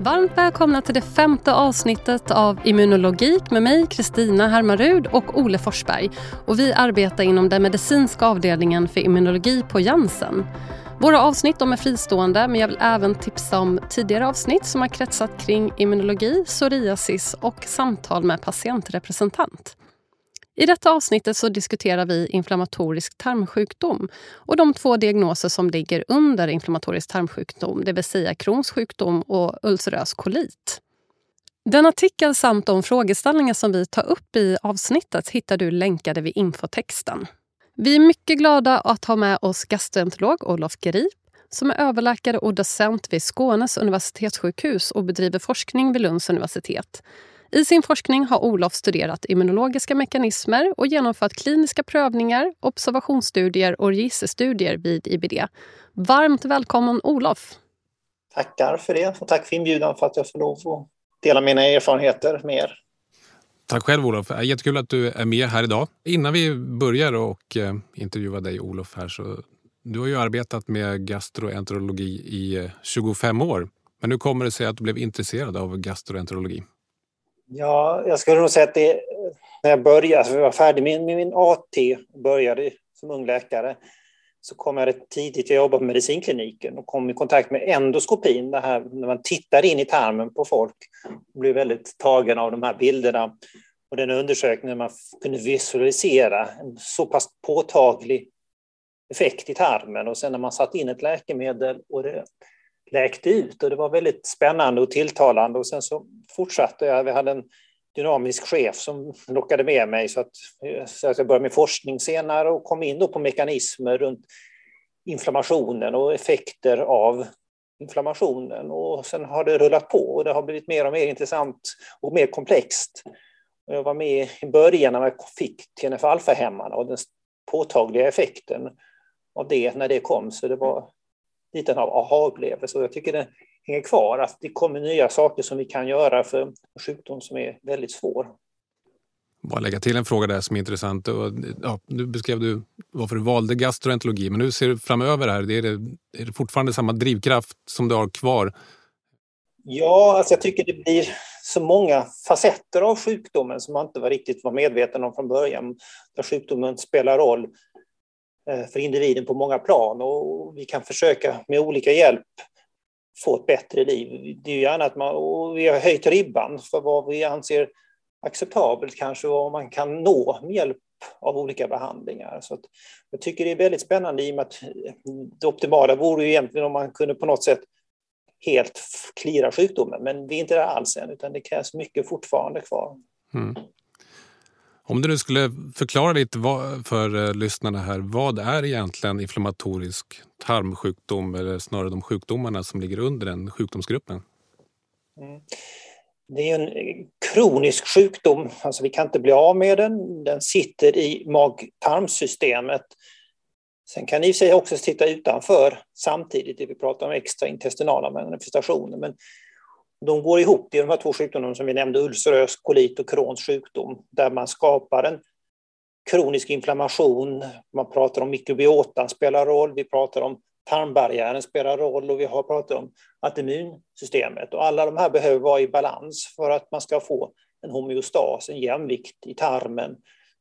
Varmt välkomna till det femte avsnittet av Immunologik med mig, Kristina Hermarud och Ole Forsberg. Och vi arbetar inom den medicinska avdelningen för immunologi på Janssen. Våra avsnitt de är fristående men jag vill även tipsa om tidigare avsnitt som har kretsat kring immunologi, psoriasis och samtal med patientrepresentant. I detta avsnittet så diskuterar vi inflammatorisk tarmsjukdom och de två diagnoser som ligger under inflammatorisk tarmsjukdom, det vill säga Crohns sjukdom och ulcerös kolit. Den artikel samt de frågeställningar som vi tar upp i avsnittet hittar du länkade vid infotexten. Vi är mycket glada att ha med oss gastroenterolog Olof Grip som är överläkare och docent vid Skånes universitetssjukhus och bedriver forskning vid Lunds universitet. I sin forskning har Olof studerat immunologiska mekanismer och genomfört kliniska prövningar, observationsstudier och registerstudier vid IBD. Varmt välkommen Olof! Tackar för det och tack för inbjudan för att jag får lov att dela mina erfarenheter med er. Tack själv Olof. Jättekul att du är med här idag. Innan vi börjar och eh, intervjua dig Olof här så du har ju arbetat med gastroenterologi i 25 eh, år. Men hur kommer det sig att du blev intresserad av gastroenterologi? Ja, jag skulle nog säga att det, när jag började, alltså jag var färdig med min AT och började som ung läkare, så kom jag rätt tidigt, jag jobbade på medicinkliniken och kom i kontakt med endoskopin, det här när man tittar in i tarmen på folk och blev väldigt tagen av de här bilderna. Och den undersökningen man kunde visualisera en så pass påtaglig effekt i tarmen och sen när man satt in ett läkemedel och det läkte ut och det var väldigt spännande och tilltalande och sen så fortsatte jag. Vi hade en dynamisk chef som lockade med mig så att, så att jag började med forskning senare och kom in då på mekanismer runt inflammationen och effekter av inflammationen och sen har det rullat på och det har blivit mer och mer intressant och mer komplext. Jag var med i början när jag fick TNF-alfa-hämmarna och den påtagliga effekten av det när det kom så det var lite av aha-upplevelse. Jag tycker det hänger kvar, att det kommer nya saker som vi kan göra för en sjukdom som är väldigt svår. Bara lägga till en fråga där som är intressant. Ja, nu beskrev du varför du valde gastroenterologi, men nu ser du framöver här, är det, är det fortfarande samma drivkraft som du har kvar? Ja, alltså jag tycker det blir så många facetter av sjukdomen som man inte var riktigt var medveten om från början. Där sjukdomen spelar roll Eh, för individen på många plan och vi kan försöka med olika hjälp få ett bättre liv. Det är gärna att man, och vi har höjt ribban för vad vi anser acceptabelt kanske och vad man kan nå med hjälp av olika behandlingar. Så jag tycker det är väldigt spännande i och med att det optimala vore ju egentligen om man kunde på något sätt helt klira sjukdomen, men vi är inte där alls än, utan det krävs mycket fortfarande kvar. Mm. Om du nu skulle förklara lite för eh, lyssnarna här, vad är egentligen inflammatorisk tarmsjukdom eller snarare de sjukdomarna som ligger under den sjukdomsgruppen? Mm. Det är en eh, kronisk sjukdom, alltså vi kan inte bli av med den. Den sitter i mag-tarmsystemet. Sen kan i och för sig också sitta utanför samtidigt, det vi pratar om extra intestinala manifestationer. Men de går ihop, det är de här två sjukdomarna som vi nämnde, ulcerös kolit och Crohns sjukdom, där man skapar en kronisk inflammation. Man pratar om mikrobiotan spelar roll, vi pratar om tarmbarriären spelar roll och vi har pratat om att immunsystemet. Och alla de här behöver vara i balans för att man ska få en homeostas, en jämvikt i tarmen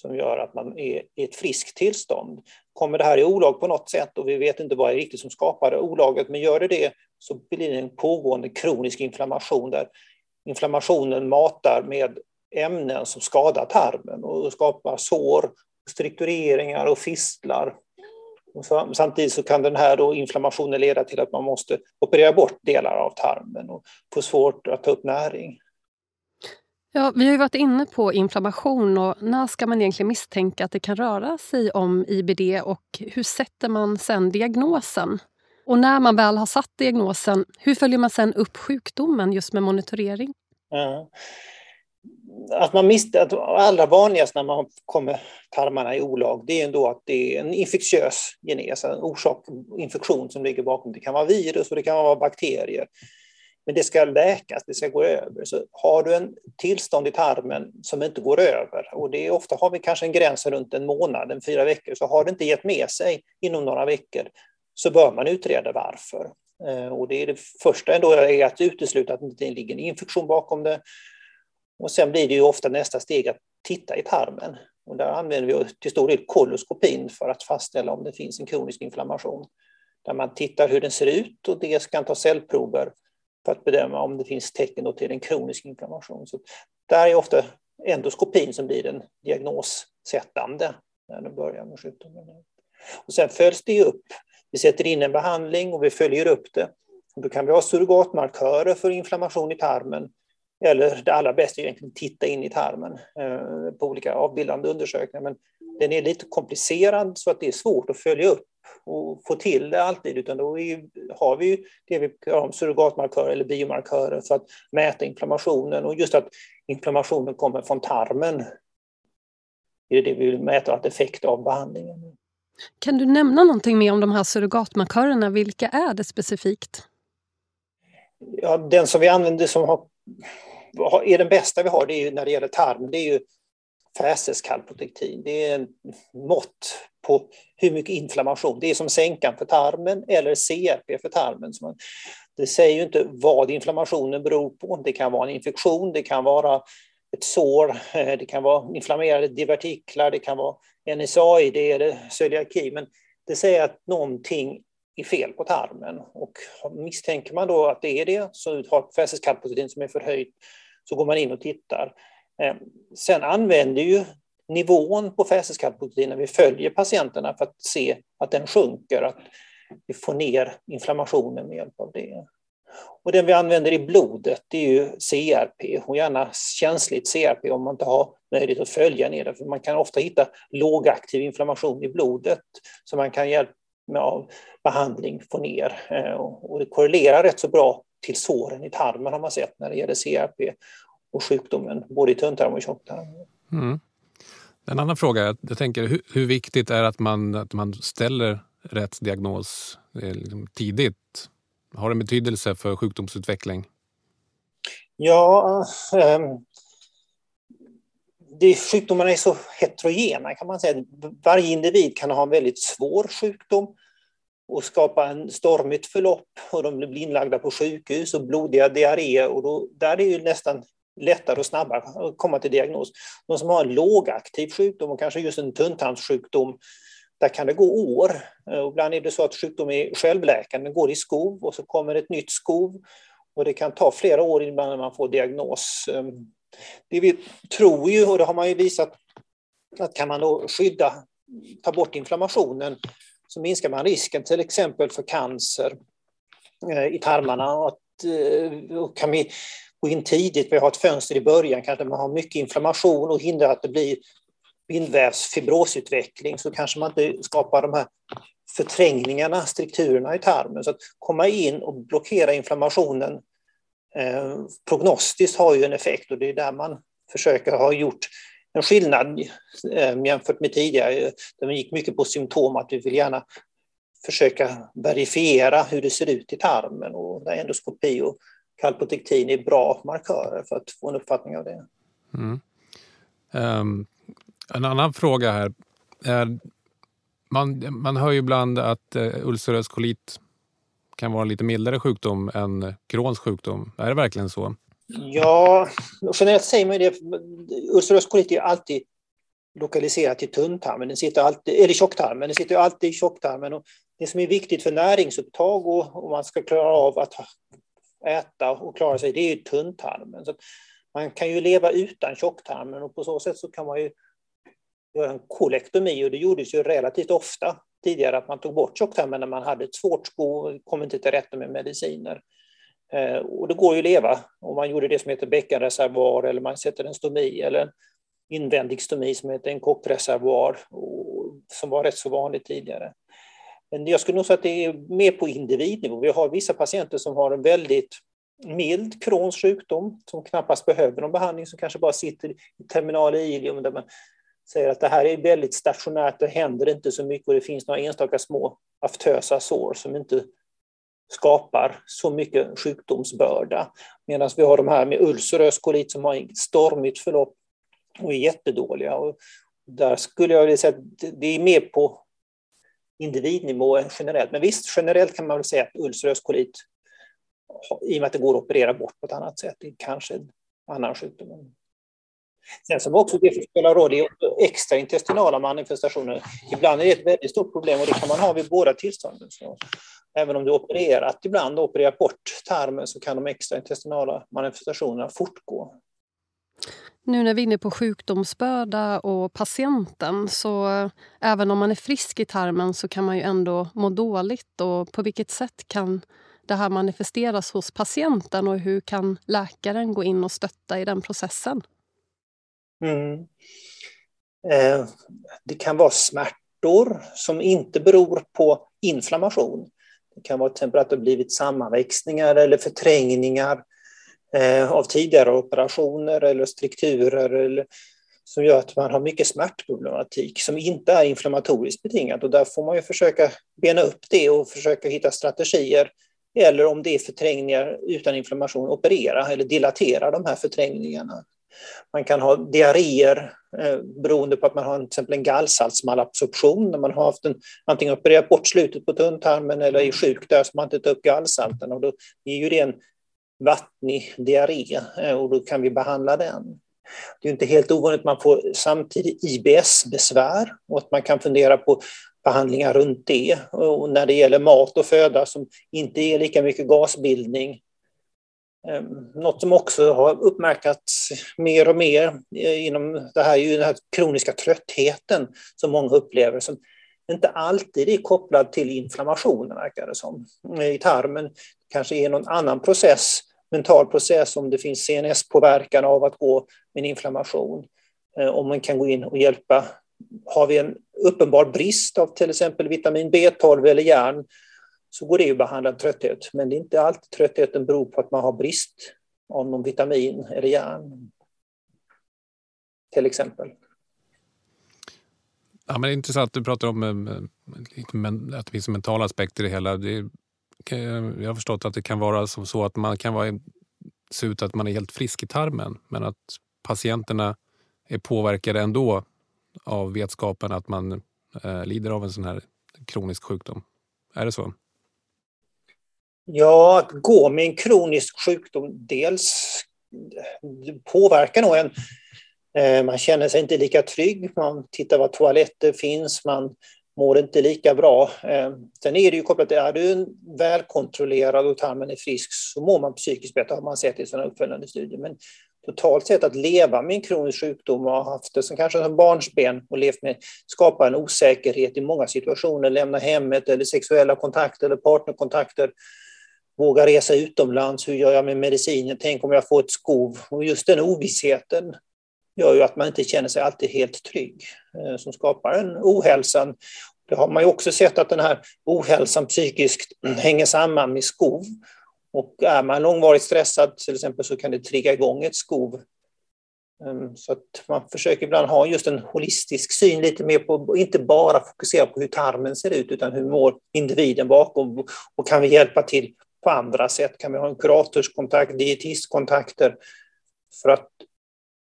som gör att man är i ett friskt tillstånd. Kommer det här i olag på något sätt och vi vet inte vad det är riktigt som skapar det olaget, men gör det det så blir det en pågående kronisk inflammation där inflammationen matar med ämnen som skadar tarmen och skapar sår, struktureringar och fistlar. Och samtidigt så kan den här då inflammationen leda till att man måste operera bort delar av tarmen och få svårt att ta upp näring. Ja, vi har ju varit inne på inflammation och när ska man egentligen misstänka att det kan röra sig om IBD och hur sätter man sen diagnosen? Och när man väl har satt diagnosen, hur följer man sen upp sjukdomen just med monitorering? Ja. Att man misst, att allra vanligast när man kommer tarmarna i olag, det är ändå att det är en infektiös genes, en orsak, infektion som ligger bakom. Det kan vara virus och det kan vara bakterier. Men det ska läkas, det ska gå över. Så har du en tillstånd i tarmen som inte går över, och det är ofta har vi kanske en gräns runt en månad, en fyra veckor, så har det inte gett med sig inom några veckor, så bör man utreda varför. Eh, och det är det första ändå är att utesluta att det inte ligger en infektion bakom det. Och sen blir det ju ofta nästa steg att titta i tarmen. Och där använder vi till stor del koloskopin för att fastställa om det finns en kronisk inflammation. Där man tittar hur den ser ut och det kan ta cellprover för att bedöma om det finns tecken till en kronisk inflammation. Så där är ofta endoskopin som blir den diagnossättande när den börjar med sjukdomen. Och sen följs det upp. Vi sätter in en behandling och vi följer upp det. Och då kan vi ha surrogatmarkörer för inflammation i tarmen eller det allra bästa är egentligen att titta in i tarmen eh, på olika avbildande undersökningar. Men den är lite komplicerad så att det är svårt att följa upp och få till det alltid. Utan då har vi det vi kallar om surrogatmarkörer eller biomarkörer för att mäta inflammationen. Och just att inflammationen kommer från tarmen det är det vi vill mäta, att effekt av behandlingen. Kan du nämna någonting mer om de här surrogatmarkörerna? Vilka är det specifikt? Ja, den som vi använder som har är den bästa vi har det är ju, när det gäller tarmen det är ju fäseskalprotektin. Det är en mått på hur mycket inflammation. Det är som sänkan för tarmen eller CRP för tarmen. Det säger ju inte vad inflammationen beror på. Det kan vara en infektion, det kan vara ett sår, eh, det kan vara inflammerade divertiklar, det kan vara NSAID eller celiaki. Men det säger att någonting är fel på tarmen. Och misstänker man då att det är det, så har fäseskalprotein som är förhöjt, så går man in och tittar. Eh, sen använder ju nivån på fäseskalprotein när vi följer patienterna för att se att den sjunker, att vi får ner inflammationen med hjälp av det. Och den vi använder i blodet det är ju CRP och gärna känsligt CRP om man inte har möjlighet att följa ner det. För man kan ofta hitta lågaktiv inflammation i blodet som man kan hjälpa med av behandling få ner. Eh, och det korrelerar rätt så bra till såren i tarmen har man sett när det gäller CRP och sjukdomen både i tunntarm och tjocktarm. Mm. En annan fråga, jag tänker hur, hur, viktigt är att man, att man ställer rätt diagnos eh, liksom tidigt? Har det betydelse för sjukdomsutveckling? Ja, ähm, det, sjukdomarna är så heterogena kan man säga. Varje individ kan ha en väldigt svår sjukdom och skapa en stormigt förlopp och de blir inlagda på sjukhus och blodiga diarréer och då, där är det nästan lättare och snabbare att komma till diagnos. De som har en lågaktiv sjukdom och kanske just en tunntarmssjukdom, där kan det gå år. Och ibland är det så att sjukdomen är självläkande, den går i skov och så kommer ett nytt skov och det kan ta flera år innan man får diagnos. Det vi tror ju, och det har man ju visat, att kan man då skydda, ta bort inflammationen så minskar man risken till exempel för cancer eh, i tarmarna. Att, eh, och kan vi gå in tidigt, vi har ett fönster i början, kanske man har mycket inflammation och hindrar att det blir bindvävsfibrosutveckling så kanske man inte skapar de här förträngningarna, strukturerna i tarmen. Så att komma in och blockera inflammationen eh, prognostiskt har ju en effekt och det är där man försöker ha gjort en skillnad eh, jämfört med tidigare, där man gick mycket på symptom, att vi vill gärna försöka verifiera hur det ser ut i tarmen och där endoskopi och kalpotektin är bra markörer för att få en uppfattning av det. Mm. Um, en annan fråga här. Är, man, man hör ju ibland att uh, ulcerös kolit kan vara en lite mildare sjukdom än Crohns sjukdom. Är det verkligen så? Ja, generellt säger man det. Ulcerös kolit är alltid lokaliserat till tunntarmen, den sitter alltid, eller tjocktarmen, den sitter alltid i tjocktarmen. Och det som är viktigt för näringsupptag och om man ska klara av att äta och klara sig, det är ju tunntarmen. Så man kan ju leva utan tjocktarmen och på så sätt så kan man ju göra en kolektomi och det gjordes ju relativt ofta tidigare att man tog bort tjocktarmen när man hade ett svårt sko och kom inte till rätta med mediciner. Eh, och det går ju att leva om man gjorde det som heter bäckenreservoar eller man sätter en stomi eller en invändig stomi som heter en kockreservoar som var rätt så vanligt tidigare. Men jag skulle nog säga att det är mer på individnivå. Vi har vissa patienter som har en väldigt mild Crohns sjukdom som knappast behöver någon behandling som kanske bara sitter i terminal ilium där man säger att det här är väldigt stationärt, det händer inte så mycket och det finns några enstaka små aftösa sår som inte skapar så mycket sjukdomsbörda. Medan vi har de här med ulcerös kolit som har ett stormigt förlopp och är jättedåliga. Och där skulle jag vilja säga att det är mer på individnivå än generellt. Men visst, generellt kan man väl säga att ulcerös kolit, i och med att det går att operera bort på ett annat sätt, det är kanske en annan sjukdom. Sen som också det spelar roll är extraintestinala manifestationer. Ibland är det ett väldigt stort problem och det kan man ha vid båda tillstånden. Så även om du opererat ibland, opererat bort tarmen, så kan de extraintestinala manifestationerna fortgå. Nu när vi är inne på sjukdomsbörda och patienten så även om man är frisk i tarmen så kan man ju ändå må dåligt. Och på vilket sätt kan det här manifesteras hos patienten och hur kan läkaren gå in och stötta i den processen? Mm. Eh, det kan vara smärtor som inte beror på inflammation. Det kan vara till exempel att det blivit sammanväxningar eller förträngningar eh, av tidigare operationer eller strukturer eller, som gör att man har mycket smärtproblematik som inte är inflammatoriskt betingat. Och där får man ju försöka bena upp det och försöka hitta strategier. Eller om det är förträngningar utan inflammation, operera eller dilatera de här förträngningarna. Man kan ha diarréer eh, beroende på att man har en, till exempel en gallsaltsmalabsorption när man har haft en, antingen opererat bort slutet på tunntarmen eller är sjuk där så man inte tar upp gallsalten. Och då är ju det en vattnig diarré eh, och då kan vi behandla den. Det är inte helt ovanligt att man får samtidigt IBS-besvär och att man kan fundera på behandlingar runt det. Och när det gäller mat och föda som inte ger lika mycket gasbildning Ehm, något som också har uppmärksammats mer och mer inom det här är ju den här kroniska tröttheten som många upplever som inte alltid är kopplad till inflammation verkar det som eh, i tarmen. Kanske är någon annan process, mental process om det finns CNS-påverkan av att gå med en inflammation. Ehm, om man kan gå in och hjälpa. Har vi en uppenbar brist av till exempel vitamin B12 eller järn så går det att behandla trötthet. Men det är inte alltid tröttheten beror på att man har brist av någon vitamin eller järn. Till exempel. Ja, men det är intressant du pratar om eh, eh, att det finns mentala aspekter i det hela. Det, jag har förstått att det kan vara som så att man kan vara, se ut att man är helt frisk i tarmen men att patienterna är påverkade ändå av vetskapen att man eh, lider av en sån här kronisk sjukdom. Är det så? Ja, att gå med en kronisk sjukdom, dels påverkar nog en. Eh, man känner sig inte lika trygg, man tittar var toaletter finns, man mår inte lika bra. Eh, sen är det ju kopplat till, är du välkontrollerad och tarmen är frisk så mår man psykiskt bättre, har man sett i sådana uppföljande studier. Men totalt sett att leva med en kronisk sjukdom och ha haft det som kanske som barnsben och levt med skapar en osäkerhet i många situationer, lämna hemmet eller sexuella kontakter eller partnerkontakter våga resa utomlands, hur gör jag med medicinen, tänk om jag får ett skov. Och just den ovissheten gör ju att man inte känner sig alltid helt trygg, eh, som skapar en ohälsan. Det har man ju också sett att den här ohälsan psykiskt hänger samman med skov. Och är man långvarigt stressad till exempel så kan det trigga igång ett skov. Ehm, så att man försöker ibland ha just en holistisk syn, lite mer på, inte bara fokusera på hur tarmen ser ut, utan hur mår individen bakom och kan vi hjälpa till på andra sätt? Kan vi ha en kuratorskontakt, dietistkontakter för att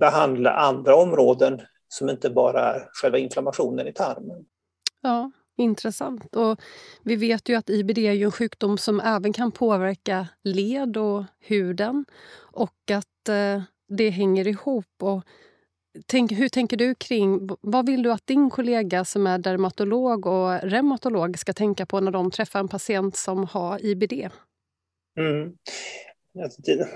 behandla andra områden som inte bara är själva inflammationen i tarmen? Ja, intressant. Och vi vet ju att IBD är en sjukdom som även kan påverka led och huden och att eh, det hänger ihop. Och Tänk, hur tänker du kring... Vad vill du att din kollega som är dermatolog och reumatolog ska tänka på när de träffar en patient som har IBD? Mm. Alltså, det,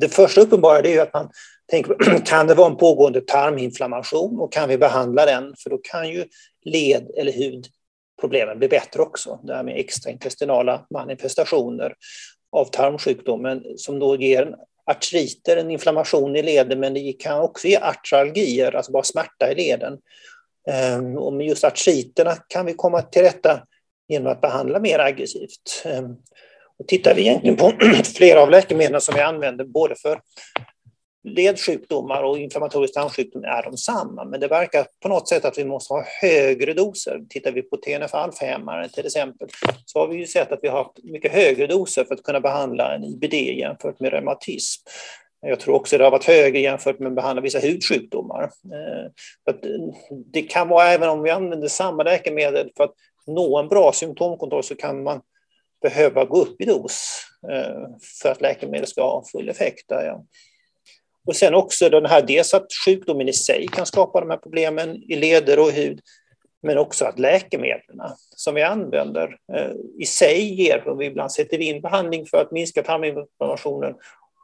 det, första uppenbara är att man tänker, kan det vara en pågående tarminflammation och kan vi behandla den? För då kan ju led eller hudproblemen bli bättre också. Det här med extraintestinala manifestationer av tarmsjukdomen som då ger artriter, en inflammation i leden, men det kan också ge artralgier, alltså bara smärta i leden. Ehm, och med just artriterna kan vi komma till rätta genom att behandla mer aggressivt. Ehm, då tittar vi egentligen på flera av läkemedlen som vi använder både för ledsjukdomar och inflammatorisk tarmsjukdom är de samma, men det verkar på något sätt att vi måste ha högre doser. Tittar vi på TNF-alfa-hämmare till exempel, så har vi ju sett att vi har haft mycket högre doser för att kunna behandla en IBD jämfört med reumatism. Jag tror också det har varit högre jämfört med att behandla vissa hudsjukdomar. Eh, eh, det kan vara även om vi använder samma läkemedel för att nå en bra symptomkontroll så kan man behöva gå upp i dos eh, för att läkemedel ska ha full effekt. Där, ja. Och sen också den här, dels att sjukdomen i sig kan skapa de här problemen i leder och hud, men också att läkemedlen som vi använder eh, i sig ger, och vi ibland sätter in behandling för att minska tarminflammationen,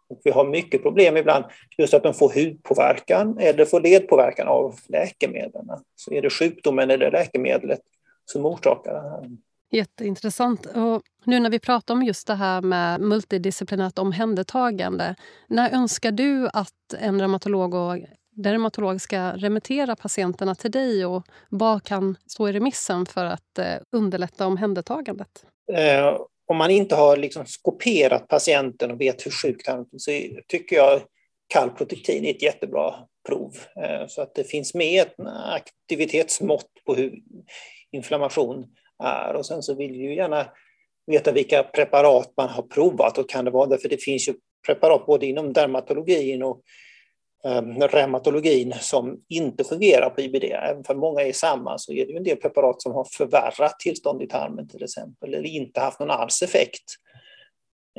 och vi har mycket problem ibland, just att de får hudpåverkan eller får ledpåverkan av läkemedlen. Så är det sjukdomen eller läkemedlet som orsakar det här. Jätteintressant. Och nu när vi pratar om just det här med multidisciplinärt omhändertagande. När önskar du att en reumatolog och dermatolog ska remittera patienterna till dig och vad kan stå i remissen för att eh, underlätta omhändertagandet? Eh, om man inte har liksom skoperat patienten och vet hur sjuk han är så tycker jag kallprotektin är ett jättebra prov. Eh, så att det finns med ett aktivitetsmått på hur inflammation är. Och sen så vill vi ju gärna veta vilka preparat man har provat och kan det vara därför det finns ju preparat både inom dermatologin och um, reumatologin som inte fungerar på IBD. Även för många är samma så är det ju en del preparat som har förvärrat tillstånd i tarmen till exempel eller inte haft någon alls effekt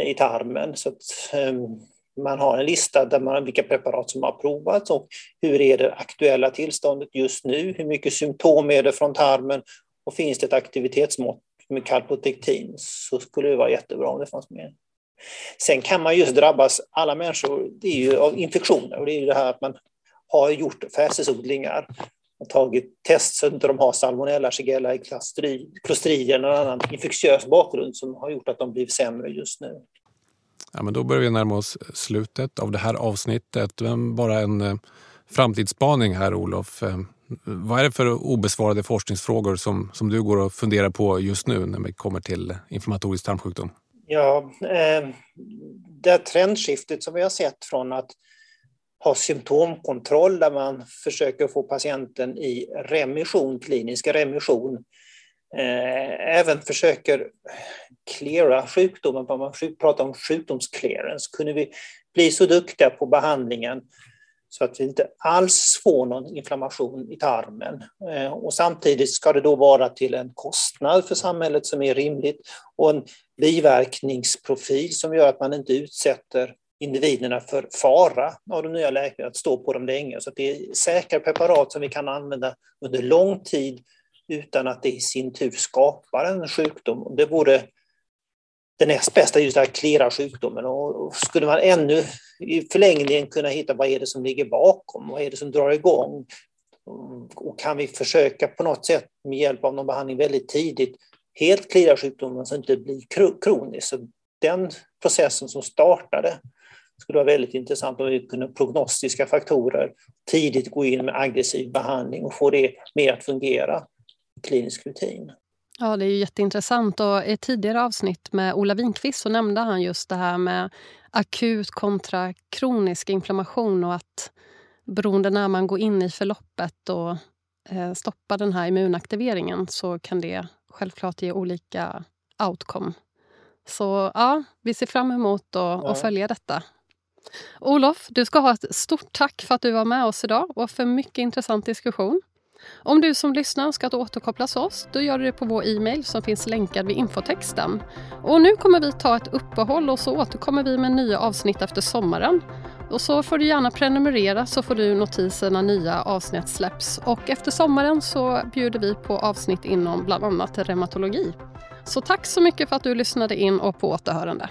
i tarmen. Så att, um, man har en lista där man vilka preparat som har provats och hur är det aktuella tillståndet just nu, hur mycket symptom är det från tarmen och finns det ett aktivitetsmått med kalprotektin så skulle det vara jättebra om det fanns med. Sen kan man just drabbas, alla människor, det är ju av infektioner och det är ju det här att man har gjort fäsesodlingar och tagit test så att de har salmonella, shigella, klostridier eller annan infektiös bakgrund som har gjort att de blivit sämre just nu. Ja, men då börjar vi närma oss slutet av det här avsnittet. Men bara en eh, framtidsspaning här Olof. Eh, vad är det för obesvarade forskningsfrågor som, som du går och funderar på just nu när vi kommer till inflammatorisk tarmsjukdom? Ja, eh, det trendskiftet som vi har sett från att ha symptomkontroll där man försöker få patienten i remission, klinisk remission, eh, även försöker klara sjukdomen, man pratar om sjukdomsclearance. Kunde vi bli så duktiga på behandlingen så att vi inte alls får någon inflammation i tarmen. Eh, och samtidigt ska det då vara till en kostnad för samhället som är rimligt och en biverkningsprofil som gör att man inte utsätter individerna för fara av de nya läkemedlen, att stå på dem länge. Så att det är säkra preparat som vi kan använda under lång tid utan att det i sin tur skapar en sjukdom. Det vore det näst bästa just att klara sjukdomen. Och skulle man ännu i förlängningen kunna hitta vad är det som ligger bakom, vad är det som drar igång? Och kan vi försöka på något sätt med hjälp av någon behandling väldigt tidigt helt klara sjukdomen så att det inte blir kronisk. Så den processen som startade skulle vara väldigt intressant om vi kunde prognostiska faktorer tidigt gå in med aggressiv behandling och få det mer att fungera i klinisk rutin. Ja, det är ju jätteintressant. Och I ett tidigare avsnitt med Ola Winqvist så nämnde han just det här med akut kontra kronisk inflammation och att beroende när man går in i förloppet och eh, stoppar den här immunaktiveringen så kan det självklart ge olika outcome. Så ja, vi ser fram emot att ja. följa detta. Olof, du ska ha ett stort tack för att du var med oss idag och för mycket intressant diskussion. Om du som lyssnar ska återkopplas oss, då gör du det på vår e-mail som finns länkad vid infotexten. Och nu kommer vi ta ett uppehåll och så återkommer vi med nya avsnitt efter sommaren. Och så får du gärna prenumerera så får du notiser när nya avsnitt släpps. Och efter sommaren så bjuder vi på avsnitt inom bland annat reumatologi. Så tack så mycket för att du lyssnade in och på återhörande.